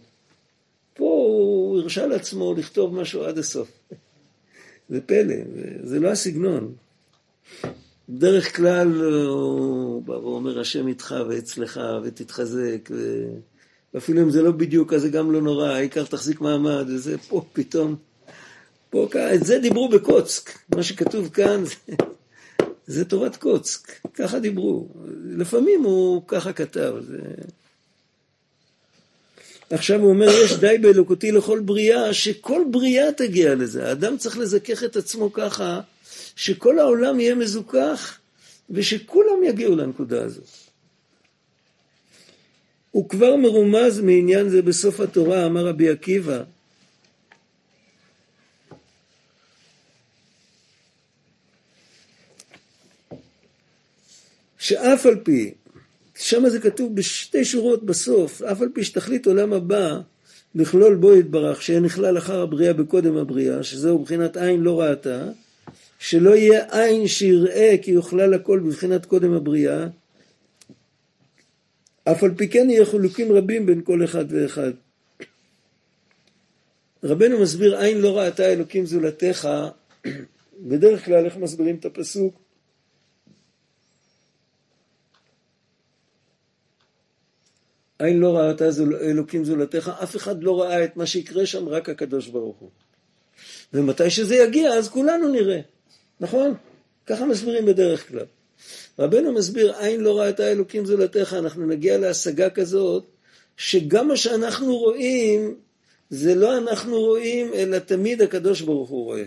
[SPEAKER 1] פה הוא הרשה לעצמו לכתוב משהו עד הסוף. זה פלא, זה לא הסגנון. בדרך כלל הוא בא ואומר השם איתך ואצלך ותתחזק ו... ואפילו אם זה לא בדיוק אז זה גם לא נורא, העיקר תחזיק מעמד וזה פה פתאום, פה את זה דיברו בקוצק, מה שכתוב כאן זה, זה תורת קוצק, ככה דיברו, לפעמים הוא ככה כתב, זה... עכשיו הוא אומר, יש די באלוקותי לכל בריאה, שכל בריאה תגיע לזה. האדם צריך לזכך את עצמו ככה, שכל העולם יהיה מזוכח, ושכולם יגיעו לנקודה הזאת. הוא כבר מרומז מעניין זה בסוף התורה, אמר רבי עקיבא. שאף על פי, שם זה כתוב בשתי שורות בסוף, אף על פי שתכלית עולם הבא לכלול בו יתברך, שיהיה נכלל אחר הבריאה בקודם הבריאה, שזהו מבחינת עין לא ראתה, שלא יהיה עין שיראה כי יוכלל הכל בבחינת קודם הבריאה, אף על פי כן יהיה חילוקים רבים בין כל אחד ואחד. רבנו מסביר עין לא ראתה אלוקים זולתך, בדרך כלל איך מסבירים את הפסוק? עין לא ראתה אלוקים זולתך, אף אחד לא ראה את מה שיקרה שם, רק הקדוש ברוך הוא. ומתי שזה יגיע, אז כולנו נראה, נכון? ככה מסבירים בדרך כלל. רבנו מסביר, עין לא ראתה אלוקים זולתך, אנחנו נגיע להשגה כזאת, שגם מה שאנחנו רואים, זה לא אנחנו רואים, אלא תמיד הקדוש ברוך הוא רואה.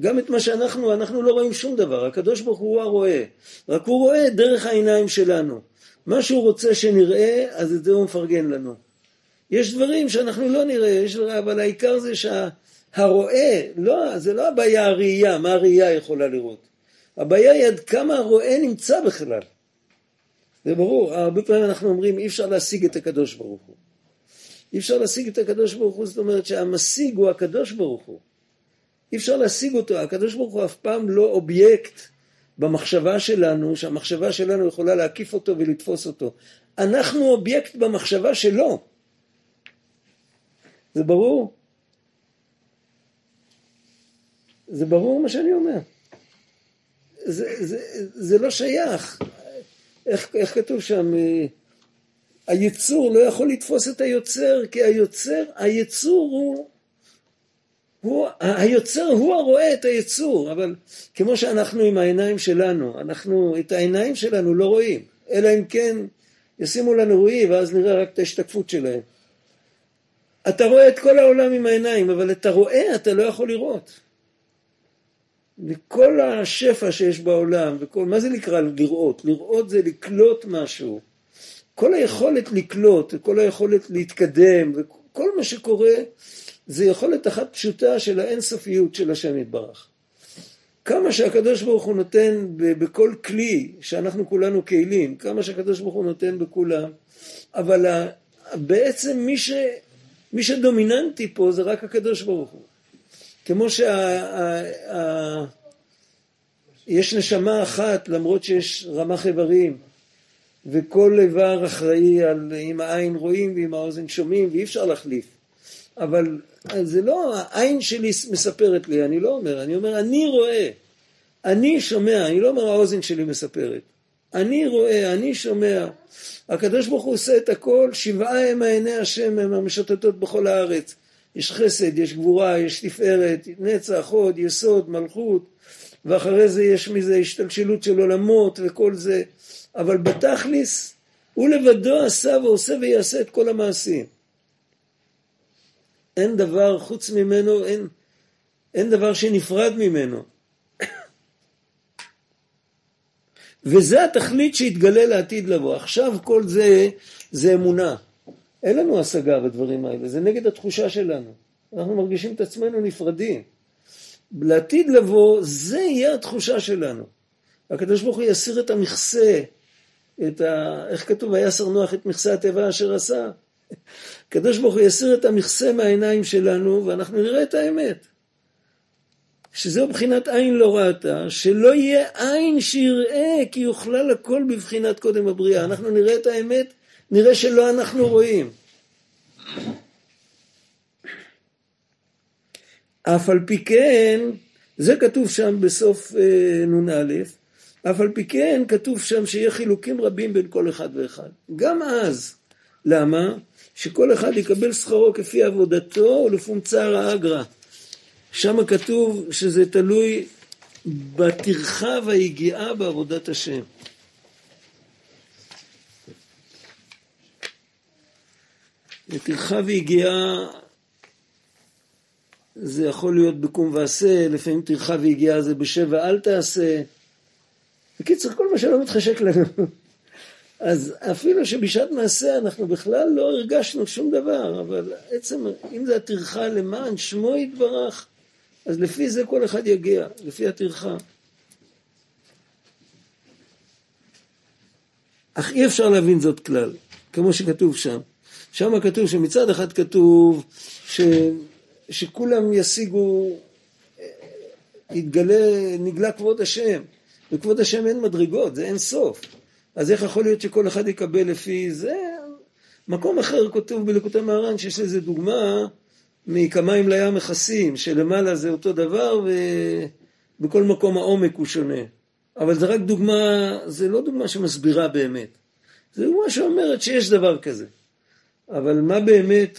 [SPEAKER 1] גם את מה שאנחנו, אנחנו לא רואים שום דבר, הקדוש ברוך הוא הרואה, רק הוא רואה דרך העיניים שלנו. מה שהוא רוצה שנראה, אז את זה הוא מפרגן לנו. יש דברים שאנחנו לא נראה, אבל העיקר זה שהרואה, לא, זה לא הבעיה הראייה, מה הראייה יכולה לראות. הבעיה היא עד כמה הרואה נמצא בכלל. זה ברור, הרבה פעמים אנחנו אומרים אי אפשר להשיג את הקדוש ברוך הוא. אי אפשר להשיג את הקדוש ברוך הוא, זאת אומרת שהמשיג הוא הקדוש ברוך הוא. אי אפשר להשיג אותו, הקדוש ברוך הוא אף פעם לא אובייקט במחשבה שלנו, שהמחשבה שלנו יכולה להקיף אותו ולתפוס אותו. אנחנו אובייקט במחשבה שלו. זה ברור? זה ברור מה שאני אומר. זה, זה, זה לא שייך. איך, איך כתוב שם? היצור לא יכול לתפוס את היוצר, כי היוצר, היצור הוא הוא, היוצר הוא הרואה את היצור, אבל כמו שאנחנו עם העיניים שלנו, אנחנו את העיניים שלנו לא רואים, אלא אם כן ישימו לנו רועי ואז נראה רק את ההשתקפות שלהם. אתה רואה את כל העולם עם העיניים, אבל את הרואה אתה לא יכול לראות. וכל השפע שיש בעולם, וכל, מה זה נקרא לראות? לראות זה לקלוט משהו. כל היכולת לקלוט, כל היכולת להתקדם, וכל מה שקורה זה יכולת אחת פשוטה של האינסופיות של השם יתברך. כמה שהקדוש ברוך הוא נותן בכל כלי, שאנחנו כולנו כלים, כמה שהקדוש ברוך הוא נותן בכולם, אבל בעצם מי, ש, מי שדומיננטי פה זה רק הקדוש ברוך הוא. כמו שיש נשמה אחת, למרות שיש רמ"ח איברים, וכל איבר אחראי על אם העין רואים ואם האוזן שומעים, ואי אפשר להחליף. אבל זה לא העין שלי מספרת לי, אני לא אומר, אני אומר אני רואה, אני שומע, אני לא אומר האוזן שלי מספרת, אני רואה, אני שומע. הקדוש ברוך הוא עושה את הכל, שבעה הם עיני השם, הם המשוטטות בכל הארץ. יש חסד, יש גבורה, יש תפארת, נצח, הוד, יסוד, מלכות, ואחרי זה יש מזה השתלשלות של עולמות וכל זה, אבל בתכליס, הוא לבדו עשה ועושה ויעשה את כל המעשים. אין דבר חוץ ממנו, אין, אין דבר שנפרד ממנו. וזה התכלית שהתגלה לעתיד לבוא. עכשיו כל זה, זה אמונה. אין לנו השגה בדברים האלה, זה נגד התחושה שלנו. אנחנו מרגישים את עצמנו נפרדים. לעתיד לבוא, זה יהיה התחושה שלנו. הקדוש ברוך הוא יסיר את המכסה, את ה... איך כתוב? ויסר נוח את מכסה הטבע אשר עשה. הקדוש ברוך הוא יסיר את המכסה מהעיניים שלנו ואנחנו נראה את האמת. שזהו בחינת עין לא ראתה, שלא יהיה עין שיראה כי יוכלל הכל בבחינת קודם הבריאה. אנחנו נראה את האמת, נראה שלא אנחנו רואים. אף על פי כן, זה כתוב שם בסוף אה, נ"א, אף על פי כן כתוב שם שיהיה חילוקים רבים בין כל אחד ואחד. גם אז. למה? שכל אחד יקבל שכרו כפי עבודתו ולפומצר האגרא. שם כתוב שזה תלוי בטרחה והיגיעה בעבודת השם. טרחה ויגיעה זה יכול להיות בקום ועשה, לפעמים טרחה ויגיעה זה בשב ואל תעשה. בקיצור, כל מה שלא מתחשק לנו. אז אפילו שבשעת מעשה אנחנו בכלל לא הרגשנו שום דבר, אבל עצם, אם זה הטרחה למען שמו יתברך, אז לפי זה כל אחד יגיע, לפי הטרחה. אך אי אפשר להבין זאת כלל, כמו שכתוב שם. שם כתוב שמצד אחד כתוב ש, שכולם ישיגו, אה, יתגלה, נגלה כבוד השם. וכבוד השם אין מדרגות, זה אין סוף. אז איך יכול להיות שכל אחד יקבל לפי זה? מקום אחר כתוב בלקוטי מהר"ן שיש לזה דוגמה מכמים לים מכסים, שלמעלה זה אותו דבר ובכל מקום העומק הוא שונה. אבל זה רק דוגמה, זה לא דוגמה שמסבירה באמת. זה דוגמה שאומרת שיש דבר כזה. אבל מה באמת,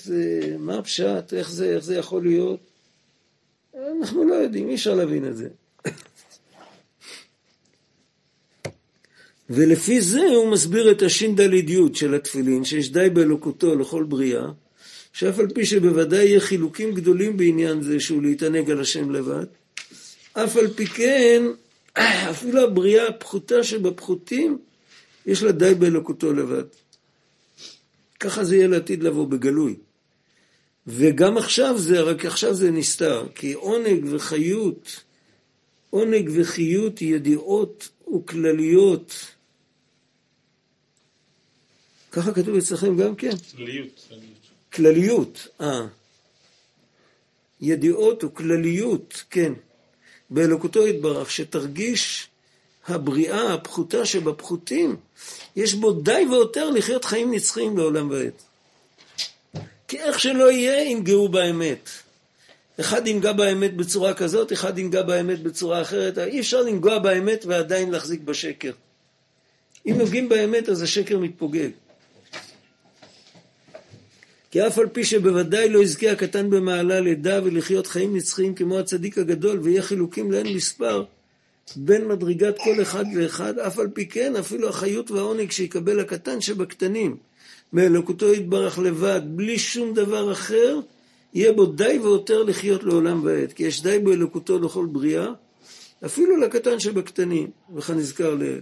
[SPEAKER 1] מה הפשט, איך זה, איך זה יכול להיות? אנחנו לא יודעים, אי אפשר להבין את זה. ולפי זה הוא מסביר את הש"ד של התפילין, שיש די באלוקותו לכל בריאה, שאף על פי שבוודאי יהיה חילוקים גדולים בעניין זה שהוא להתענג על השם לבד, אף על פי כן, אפילו הבריאה הפחותה שבפחותים, יש לה די באלוקותו לבד. ככה זה יהיה לעתיד לבוא בגלוי. וגם עכשיו זה, רק עכשיו זה נסתר, כי עונג וחיות, עונג וחיות ידיעות וכלליות. ככה כתוב אצלכם גם כן?
[SPEAKER 5] כלליות.
[SPEAKER 1] כלליות, אה. ידיעות וכלליות, כן. באלוקותו יתברך, שתרגיש הבריאה הפחותה שבפחותים, יש בו די ויותר לחיות חיים נצחיים לעולם ועד. כי איך שלא יהיה, ינגעו באמת. אחד ינגע באמת בצורה כזאת, אחד ינגע באמת בצורה אחרת. אי אפשר לנגוע באמת ועדיין להחזיק בשקר. אם נוגעים באמת, אז השקר מתפוגג. כי אף על פי שבוודאי לא יזכה הקטן במעלה לידה ולחיות חיים נצחיים כמו הצדיק הגדול, ויהיה חילוקים לאין מספר בין מדרגת כל אחד ואחד, אף על פי כן אפילו החיות והעונג שיקבל הקטן שבקטנים, מאלוקותו יתברך לבד, בלי שום דבר אחר, יהיה בו די ויותר לחיות לעולם ועד, כי יש די באלוקותו לכל בריאה, אפילו לקטן שבקטנים, וכנזכר לעיל.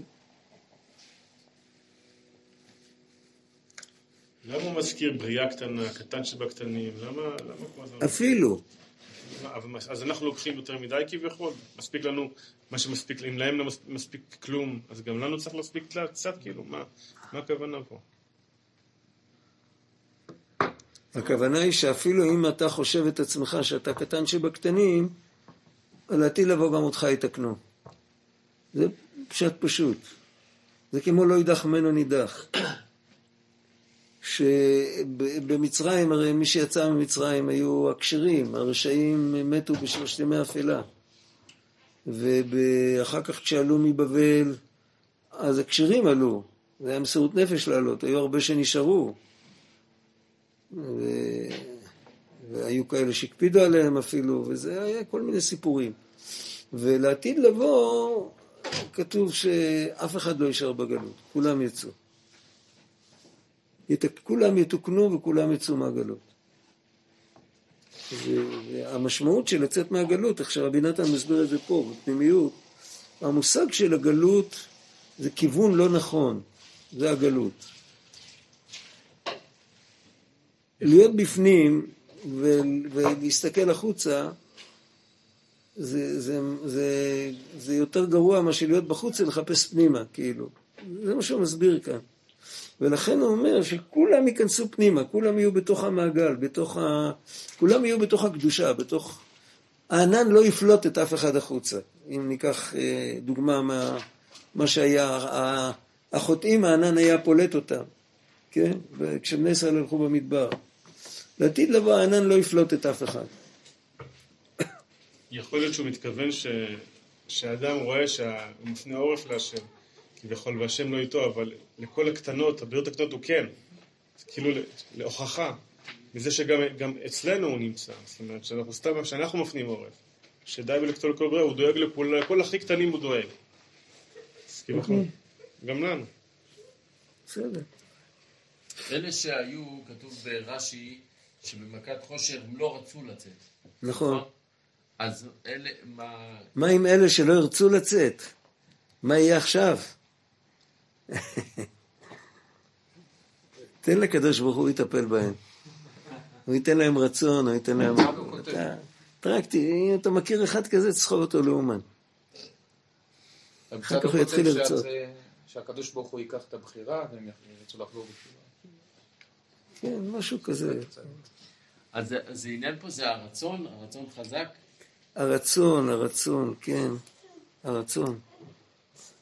[SPEAKER 5] למה הוא מזכיר בריאה קטנה, קטן שבקטנים? למה, למה כל הזמן?
[SPEAKER 1] אפילו.
[SPEAKER 5] אז אנחנו לוקחים יותר מדי כביכול? מספיק לנו מה שמספיק, אם להם לא מספיק כלום, אז גם לנו צריך להספיק קצת, כאילו, מה, מה הכוונה פה?
[SPEAKER 1] הכוונה היא שאפילו אם אתה חושב את עצמך שאתה קטן שבקטנים, לעתיד לבוא גם אותך יתקנו. זה פשט פשוט. זה כמו לא יידח ממנו נידח. שבמצרים, הרי מי שיצא ממצרים היו הכשרים, הרשעים מתו בשלושת ימי אפלה. ואחר כך כשעלו מבבל, אז הכשרים עלו, זה היה מסירות נפש לעלות, היו הרבה שנשארו. ו... והיו כאלה שהקפידו עליהם אפילו, וזה היה כל מיני סיפורים. ולעתיד לבוא, כתוב שאף אחד לא יישאר בגלות, כולם יצאו. כולם יתוקנו וכולם יצאו מהגלות. והמשמעות של לצאת מהגלות, איך שרבי נתן מסביר את זה פה, בפנימיות, המושג של הגלות זה כיוון לא נכון, זה הגלות. להיות בפנים ולהסתכל החוצה, זה, זה, זה, זה יותר גרוע מאשר להיות בחוץ ולחפש פנימה, כאילו. זה מה שהוא מסביר כאן. ולכן הוא אומר שכולם ייכנסו פנימה, כולם יהיו בתוך המעגל, בתוך ה... כולם יהיו בתוך הקדושה, בתוך... הענן לא יפלוט את אף אחד החוצה. אם ניקח אה, דוגמה מה, מה שהיה, החוטאים, הענן היה פולט אותם, כן? כשבני ישראל הלכו במדבר. לעתיד לבוא הענן לא יפלוט את אף אחד.
[SPEAKER 5] יכול להיות שהוא מתכוון ש... שאדם רואה שהוא מפנה עורף להשם. כביכול, והשם לא איתו, אבל לכל הקטנות, הבריאות הקטנות הוא כן. זה כאילו להוכחה, מזה שגם אצלנו הוא נמצא. זאת אומרת, שאנחנו סתם, שאנחנו מפנים עורף. שדי בלקטול לכל בריאה, הוא דואג לכל, לכל הכי קטנים הוא דואג. אז כביכול, אוקיי. גם לנו.
[SPEAKER 1] בסדר.
[SPEAKER 6] אלה שהיו, כתוב ברש"י, שבמכת חושר הם לא רצו לצאת.
[SPEAKER 1] נכון.
[SPEAKER 6] אז אלה, מה...
[SPEAKER 1] מה עם אלה שלא ירצו לצאת? מה יהיה עכשיו? תן לקדוש ברוך הוא יטפל בהם. הוא ייתן להם רצון, הוא ייתן להם... פרקטי, אם אתה מכיר אחד כזה, תסחוב אותו לאומן. אחר כך הוא יתחיל לרצות.
[SPEAKER 3] שהקדוש ברוך הוא ייקח את הבחירה והם ירצו לחזור בתשובה.
[SPEAKER 1] כן, משהו כזה.
[SPEAKER 6] אז זה- אז העניין פה זה הרצון, הרצון חזק.
[SPEAKER 1] הרצון, הרצון, כן, הרצון.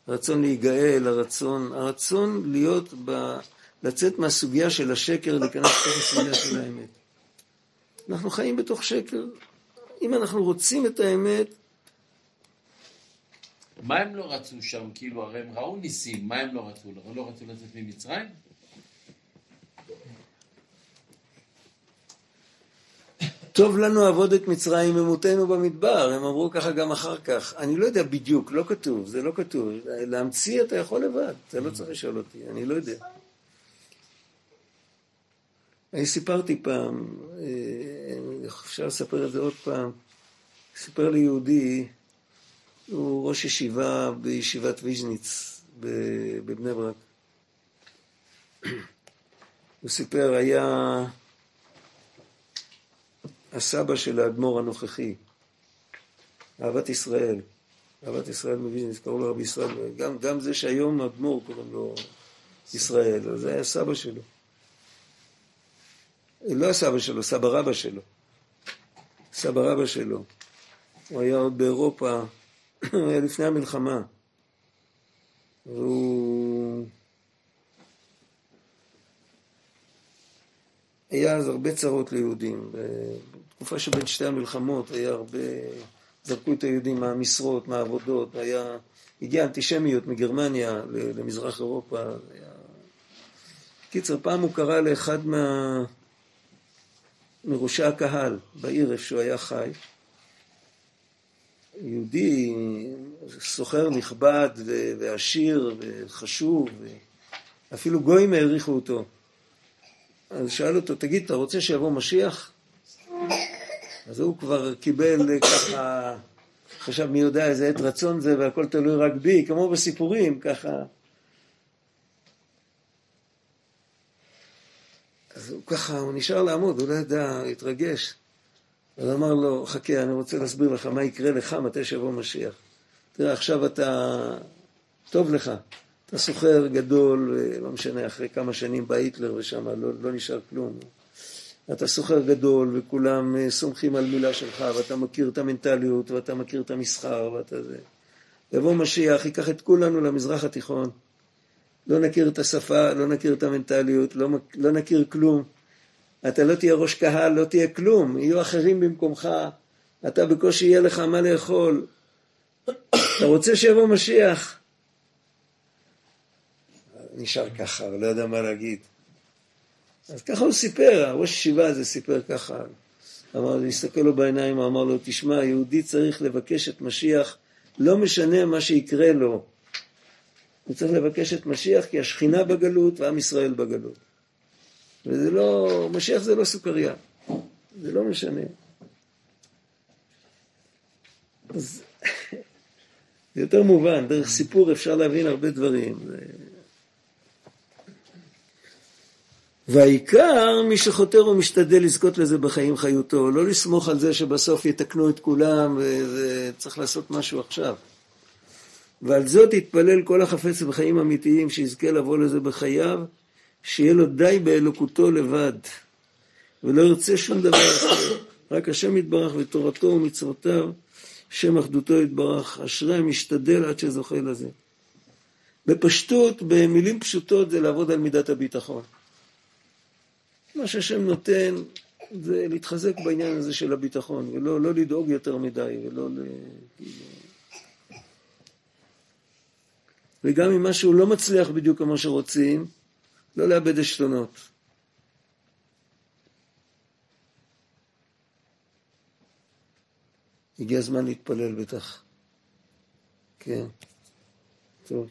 [SPEAKER 1] הרצון להיגאל, הרצון, הרצון להיות ב... לצאת מהסוגיה של השקר, להיכנס לתוך הסוגיה של האמת. אנחנו חיים בתוך שקר. אם אנחנו רוצים את האמת,
[SPEAKER 6] מה הם לא רצו שם? כאילו, הרי הם ראו ניסים, מה הם לא רצו? לא- לא רצו לצאת ממצרים?
[SPEAKER 1] טוב לנו עבוד את מצרים ממותנו במדבר, הם אמרו ככה גם אחר כך. אני לא יודע בדיוק, לא כתוב, זה לא כתוב. להמציא אתה יכול לבד, אתה לא צריך לשאול אותי, אני לא יודע. אני סיפרתי פעם, אה, אפשר לספר את זה עוד פעם, סיפר לי יהודי, הוא ראש ישיבה בישיבת ויז'ניץ בבני ברק. הוא סיפר, היה הסבא של האדמו"ר הנוכחי, אהבת ישראל, אהבת ישראל מוויז'ניץ, קראו לו רבי ישראל, גם, גם זה שהיום האדמו"ר קוראים לו ישראל, אז זה היה סבא שלו. לא הסבא שלו, סבא רבא שלו. סבא רבא שלו. הוא היה עוד באירופה, הוא היה לפני המלחמה. והוא... היה אז הרבה צרות ליהודים. בתקופה שבין שתי המלחמות היה הרבה... זרקו את היהודים מהמשרות, מהעבודות, היה... הגיעה אנטישמיות מגרמניה למזרח אירופה. היה... קיצר, פעם הוא קרא לאחד מה... מראשי הקהל בעיר איפה שהוא היה חי. יהודי, סוחר נכבד ו- ועשיר וחשוב, אפילו גויים העריכו אותו. אז שאל אותו, תגיד, אתה רוצה שיבוא משיח? אז הוא כבר קיבל אה, ככה, חשב מי יודע איזה עת רצון זה והכל תלוי רק בי, כמו בסיפורים, ככה. אז הוא ככה, הוא נשאר לעמוד, הוא לא ידע, התרגש. אז אמר לו, חכה, אני רוצה להסביר לך מה יקרה לך מתי שיבוא משיח. תראה, עכשיו אתה, טוב לך, אתה סוחר גדול, לא משנה, אחרי כמה שנים בא היטלר ושם לא, לא נשאר כלום. אתה סוחר גדול וכולם אה, סומכים על מילה שלך ואתה מכיר את המנטליות ואתה מכיר את המסחר ואתה זה. יבוא משיח, ייקח את כולנו למזרח התיכון. לא נכיר את השפה, לא נכיר את המנטליות, לא, לא נכיר כלום. אתה לא תהיה ראש קהל, לא תהיה כלום, יהיו אחרים במקומך, אתה בקושי יהיה לך מה לאכול. אתה רוצה שיבוא משיח? נשאר ככה, לא יודע מה להגיד. אז ככה הוא סיפר, הראש ישיבה הזה סיפר ככה. אמר, להסתכל לו בעיניים, אמר לו, תשמע, יהודי צריך לבקש את משיח, לא משנה מה שיקרה לו. הוא צריך לבקש את משיח כי השכינה בגלות ועם ישראל בגלות. וזה לא, משיח זה לא סוכריה, זה לא משנה. אז זה יותר מובן, דרך סיפור אפשר להבין הרבה דברים. זה... והעיקר, מי שחותר ומשתדל לזכות לזה בחיים חיותו, לא לסמוך על זה שבסוף יתקנו את כולם וצריך לעשות משהו עכשיו. ועל זאת יתפלל כל החפץ בחיים אמיתיים, שיזכה לבוא לזה בחייו, שיהיה לו די באלוקותו לבד, ולא ירצה שום דבר אחר, רק השם יתברך ותורתו ומצוותיו, שם אחדותו יתברך, אשרי המשתדל עד שזוכה לזה. בפשטות, במילים פשוטות, זה לעבוד על מידת הביטחון. מה שהשם נותן זה להתחזק בעניין הזה של הביטחון, ולא לא לדאוג יותר מדי, ולא ל... כאילו... וגם אם משהו לא מצליח בדיוק כמו שרוצים, לא לאבד עשתונות. הגיע הזמן להתפלל בטח. כן. טוב.